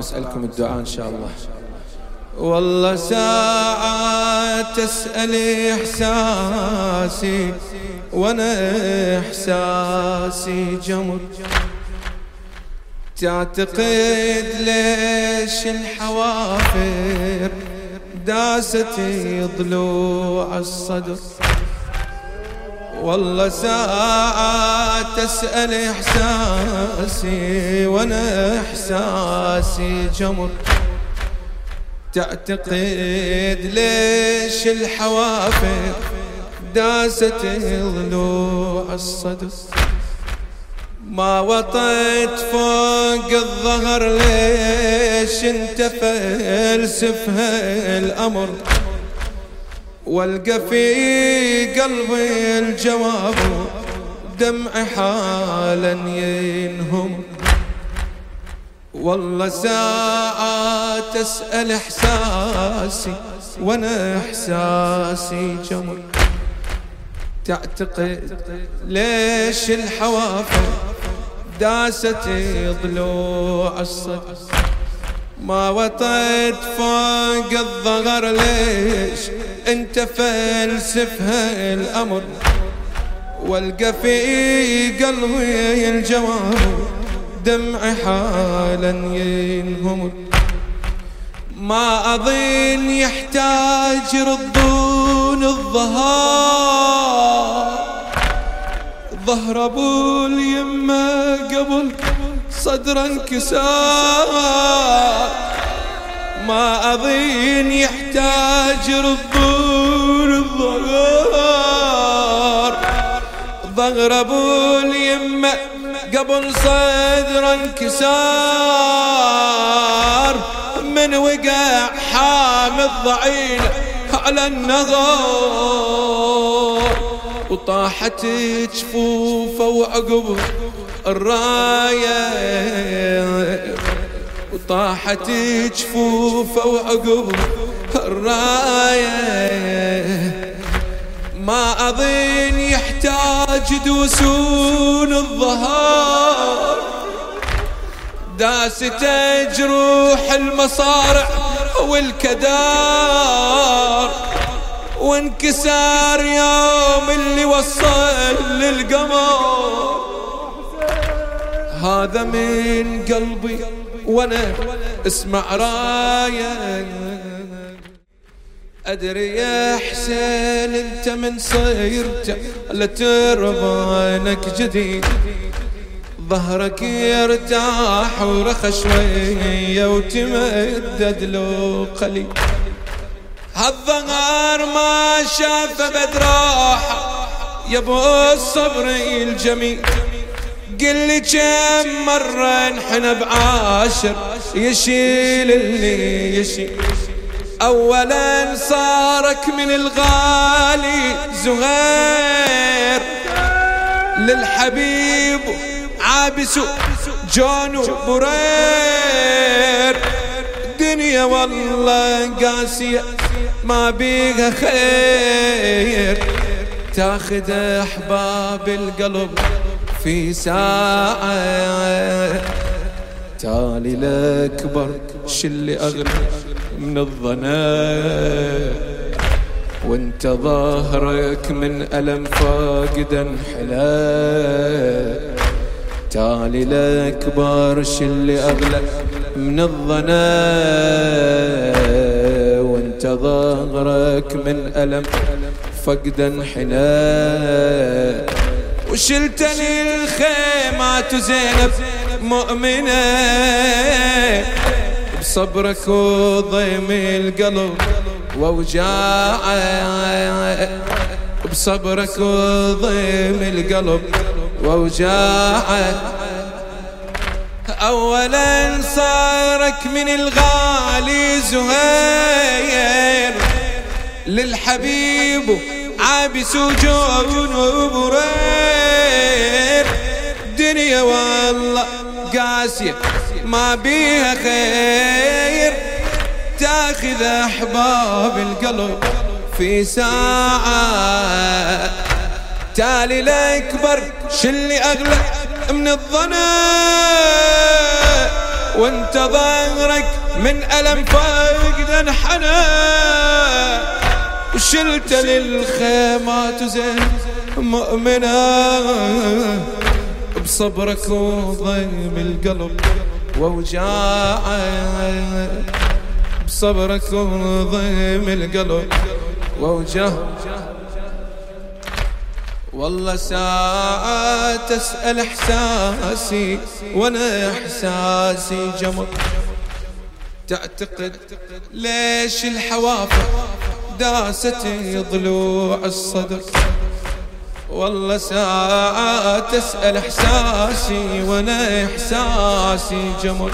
نسألكم الدعاء إن شاء الله. والله ساعة تسأل إحساسي وأنا إحساسي جمر. تعتقد ليش الحوافر داست ضلوع الصدر؟ والله ساعة تسأل إحساسي وأنا إحساسي جمر. تعتقد ليش الحوافر داست ضلوع الصدر؟ ما وطيت فوق الظهر ليش انت فلسفها الأمر؟ والقى في قلبي الجواب دمع حالا ينهم. والله ساعة تسأل إحساسي وأنا إحساسي جمر تعتقد ليش الحوافر داست ضلوع الصدر ما وطيت فوق الظهر ليش انت فلسفها الامر والقى في قلبي الجواب دمع حالا ينهمر. ما أظن يحتاج ردون الظهار. ظهر أبو اليمة قبل صدر انكسار. ما أظن يحتاج ربون الظهر ظهر أبو اليمة قبل صدر انكسار. من وقع حامد ضعين على النغار وطاحت جفوفه وعقبه الراية وطاحت جفوفه وعقب الراية ما أظن يحتاج دوسون الظهر. داست جروح المصارع والكدار. وانكسار يوم اللي وصل للقمر. هذا من قلبي وأنا اسمع راية أدري يا حسين أنت من صيرت لتربانك جديد. ظهرك يرتاح ورخى شوية وتمدد له قليل. هالظهر ما شاف بدراحة يا أبو الصبر الجميل. قل لي كم مرة نحن بعاشر؟ يشيل اللي يشيل. اولا صارك من الغالي زهير. للحبيب عابس جون برير دنيا والله قاسية ما بيها خير. تاخذ أحباب القلب في ساعة. تالي الأكبر شل أغلى من الظنا. وانت ظهرك من ألم فاقدا حلا. تالي الأكبر شل أغلى من الظنا. وانت ظهرك من ألم فقدا حلا. وشلتني الخيمات زينب مؤمنة. بصبرك وضيم القلب ووجاعة. بصبرك وضيم القلب ووجاعة. اولا صارك من الغالي زهير للحبيب عابس وجون وبرير. دنيا والله قاسية ما بيها خير. تاخذ أحباب القلب في ساعة. تالي الأكبر شلي أغلى من الظنا وانت ظهرك من ألم فقد انحنى. وشلت للخيمات زين مؤمنة بصبرك وضيم القلب ووجاعة. بصبرك وضيم القلب ووجاعة. والله ساعة تسأل إحساسي وأنا إحساسي جمر. تعتقد ليش الحوافر داست ضلوع الصدر. والله ساعة تسأل إحساسي وأنا إحساسي جمر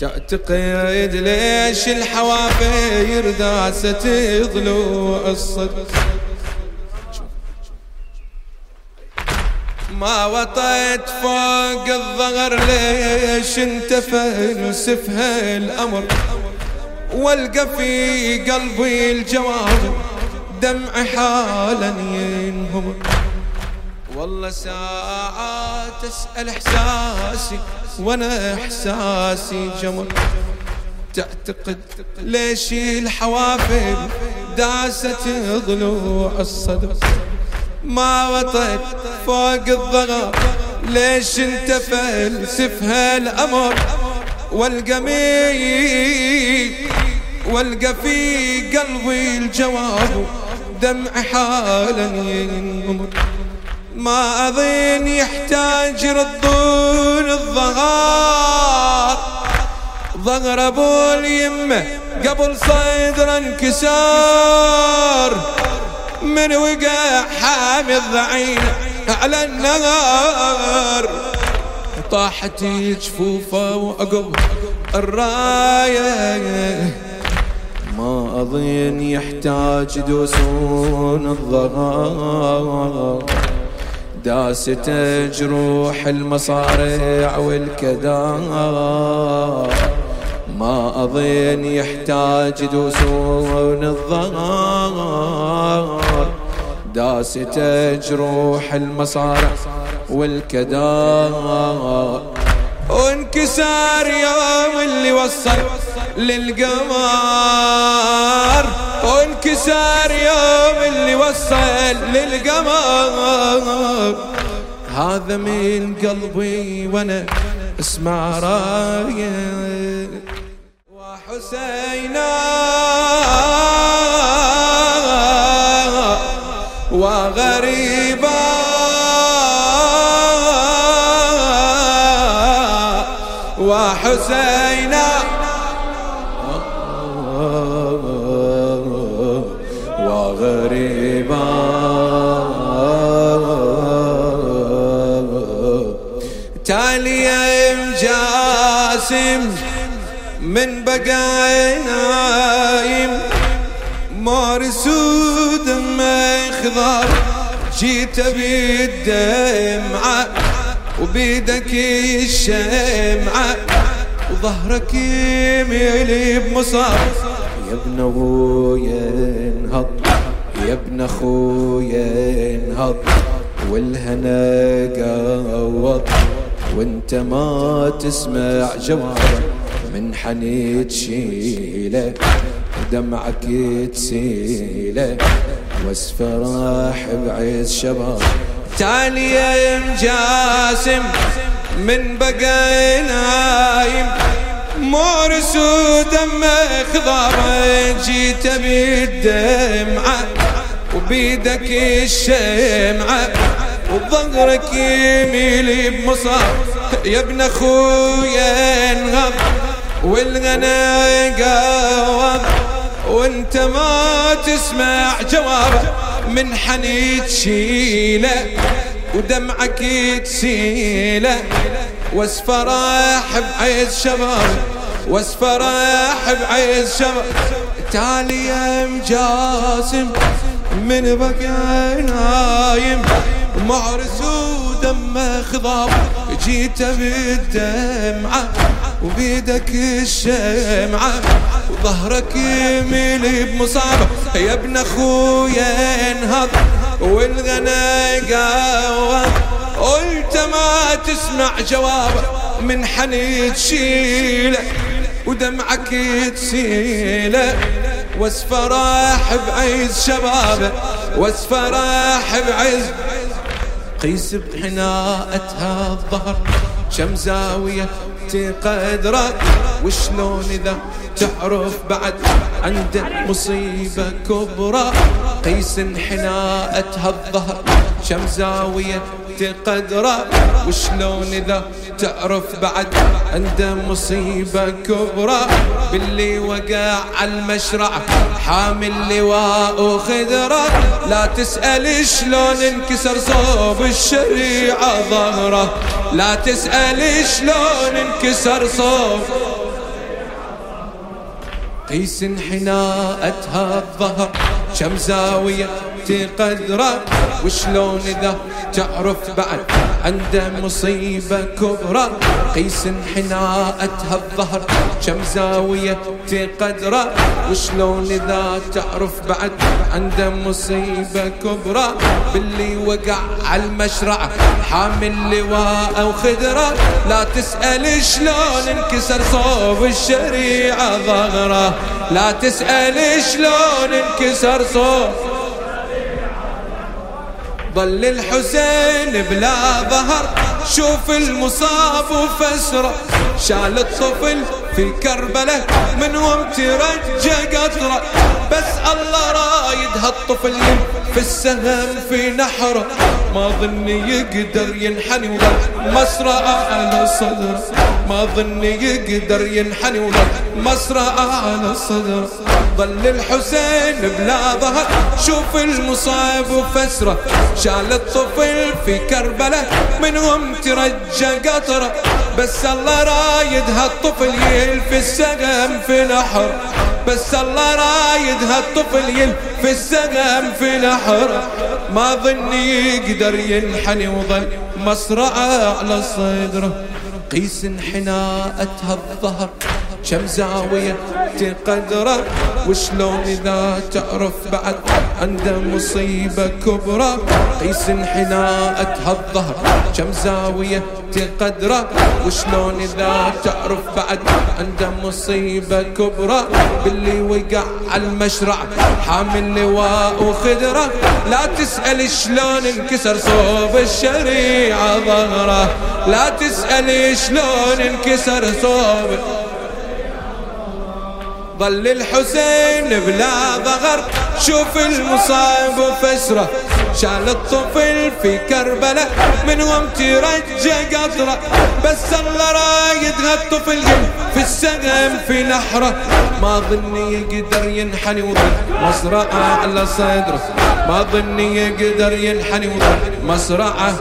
تعتقد ليش الحوافر داست ضلوع الصدر؟ ما وطيت فوق الظهر ليش انت فلسفها الأمر؟ والقى في قلبي الجواب دمع حالا ينهمر والله ساعات تسأل إحساسي وأنا إحساسي جمر تعتقد ليش الحوافل داست ضلوع الصدر؟ ما وطيت فوق الضغط ليش انت فلسف هالامر والقمي والقى في قلبي الجواب دمع حالا ينمر ما أظن يحتاج ردون الظهار. ظهر أبو اليمه قبل صدر انكسار. من وقع حامي الضعين على النار طاحت جفوفه وعقب الراية. ما أظن يحتاج دوسون الظهر داست جروح المصارع والكدار. ما أظن يحتاج دوسون الظهر داست جروح المصارع والكدار. وانكسار يوم اللي وصل. للقمر وانكسار يوم اللي وصل للقمر. هذا من قلبي وأنا أسمع رايه وحسينا وغريبا. وحسينا جاسم من بقى نايم مارسود ما خضار جيت بالدمعة وبيدك الشمعة وظهرك يميل بمصاب يا ابن ابويا انهض يا ابن أخويا انهض والهنا قوض. وانت ما تسمع جوابه من حنيت شيلة ودمعك تسيله واسفراح بعز شباب. تالي يا جاسم من بقى نايم. مورس ودم خضابه جيت بالدمعة وبيدك الشمعة. وظهرك يميل بمصاب يا ابن أخويا انهض والغنى قوض وانت ما تسمع جوابه من حنيت شيلة ودمعك تسيله واسفراح بعز شباب واسفراح بعز شباب. تالي يا مجاسم من بقى نايم. معرس ودمه خضاب جيت بالدمعة وبيدك الشمعة وظهرك يميل بمصابة يا ابن أخويا انهض والغنى قاوة قلت ما تسمع جوابه من حني تشيله ودمعك تسيلة. واسفراح بعز شبابه واسفراح بعز قيس بحناءتها الظهر شم زاوية تقدرك وشلون إذا تعرف بعد عنده مصيبة كبرى؟ قيس حناءتها الظهر شم زاوية تقدره وشلون إذا تعرف بعد عنده مصيبة كبرى؟ باللي وقع على المشرع حامل لواء وخدره لا تسأل شلون انكسر صوب الشريعة ظهره. لا تسأل شلون انكسر صوب قيس حناءتها الظهر شم زاوية قدره. وشلون إذا تعرف بعد عنده مصيبة كبرى؟ قيس حناءتها الظهر كم زاوية تقدره وشلون إذا تعرف بعد عنده مصيبة كبرى؟ باللي وقع على المشرع حامل لواء وخدرة. لا تسأل شلون انكسر صوب الشريعة ظهره. لا تسأل شلون انكسر صوب ظل الحسين بلا ظهر. شوف المصاب وفسره. شال الطفل في كربلة من وقت رجى قطرة. بس الله رايد هالطفل في السهم في نحره ما ظني يقدر ينحني وظل مصرع على صدره ما ظني يقدر ينحني وظل مصرع على صدره ظل الحسين بلا ظهر شوف المصاب وفسره شال الطفل في كربلة منهم ترجى قطرة. بس الله رايد هالطفل يلفي السقم في نحر بس الله رايد هالطفل يلفي السقم في نحر ما ظني يقدر ينحني وظل مصرعه على صدره. قيس حناءتها الظهر كم زاوية تقدره وشلون إذا تعرف بعد عنده مصيبة كبرى؟ قيس حناءتها الظهر كم زاوية تقدره وشلون إذا تعرف بعد عنده مصيبة كبرى؟ باللي وقع على المشرع حامل لواء وخدره. لا تسأل شلون انكسر صوب الشريعة ظهره. لا تسأل شلون انكسر صوب ظل الحسين بلا ضغر شوف المصاب وفسرة. شال الطفل في كربلة. من وقت رجع قطرة بس الله رايد هالطفل في السقم في نحرة. ما ظني يقدر ينحني وظل مصرعة على صدره. ما ظني يقدر ينحني وظل مصرعة.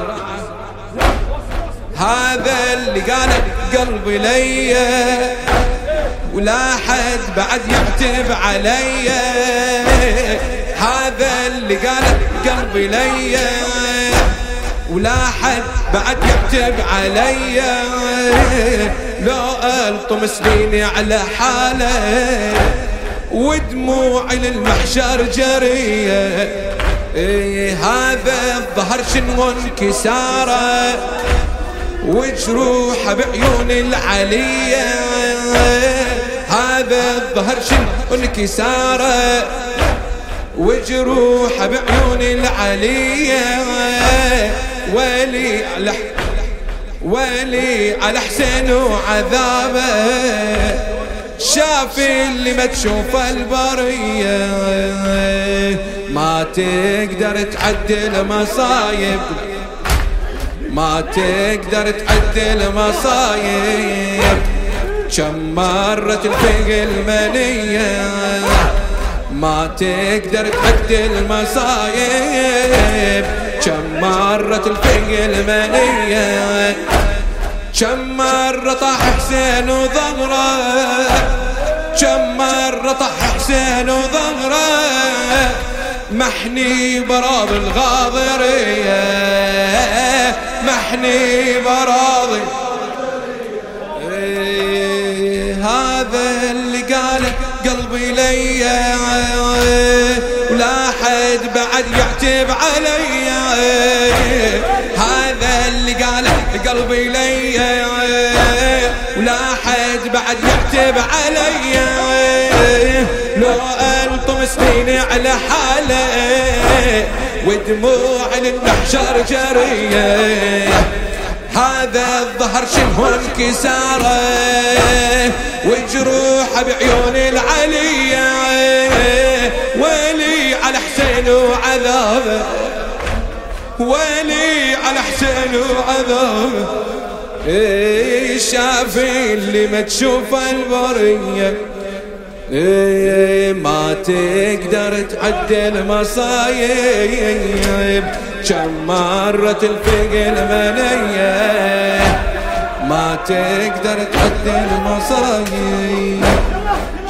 هذا اللي قاله قلبي ليا. ولا حد بعد يكتب علي. هذا اللي قاله قلبي لي. ولا حد بعد يكتب علي. لو ألطم سنيني على حاله. ودموعي للمحشر جريه إيه هذا الظهر شنو انكساره وجروحه بعيون العلية. هذا الظهر شن انكساره وجروح بعيون العلية. ولي على ولي على حسين وعذابه. شاف اللي ما تشوف البرية. ما تقدر تعدل مصايب. ما تقدر تعدل مصايب. كم مرة تلفق المنية. ما تقدر تعدي المصايب كم مرة تلفق المنية. كم مرة طاح حسين وظهره كم مرة طاح حسين وظهره محني براض الغاضرية محني براضي قلبي لي ولا حد بعد يعتب علي. هذا اللي قاله قلبي لي لا حد بعد يعتب علي. لو الطم سنيني على حاله ودموع للمحشر جرية. هذا الظهر شنو انكساره؟ وجروحه بعيون العلية ويلي على حسين وعذابه ويلي على حسين وعذابه إيه شافي اللي ما تشوف البرية؟ إيه ما تقدر تعدل المصايب. كم مرة تلفق المنية؟ ما تقدر تعدل المصايب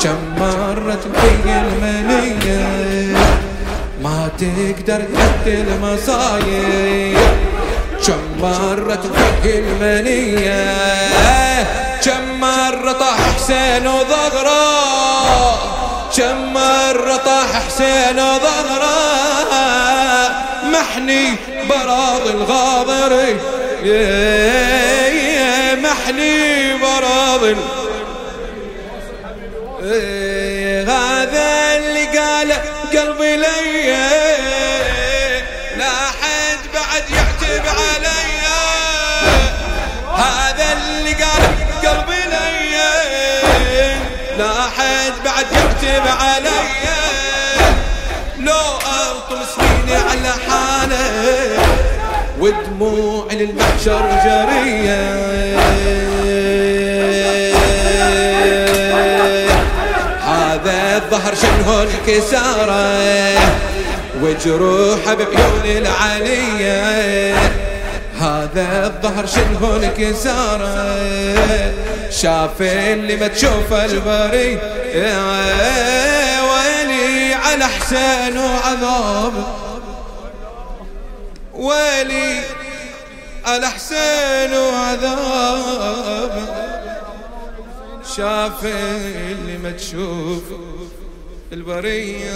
كم مرة تلفق المنية؟ ما تقدر تعدل المصايب كم مرة تلفق المنية؟ كم مرة طاح حسين وظهره؟ كم مرة طاح حسين وظهره؟ محني براض الغاضر محني براض هذا اللي قاله قلبي لي. لا حد بعد يعتب علي. هذا اللي قاله قلبي لي. لا حد بعد يعتب علي. لو ألطم سنيني على حاله ودموع للمحشر جرية هذا الظهر شنه انكساره وجروحه بعيون العليه هذا الظهر شنه انكساره شاف اللي ما تشوف البري ويلي على حسين وعذاب ويلي على حسين وعذاب شاف اللي ما تشوف البريه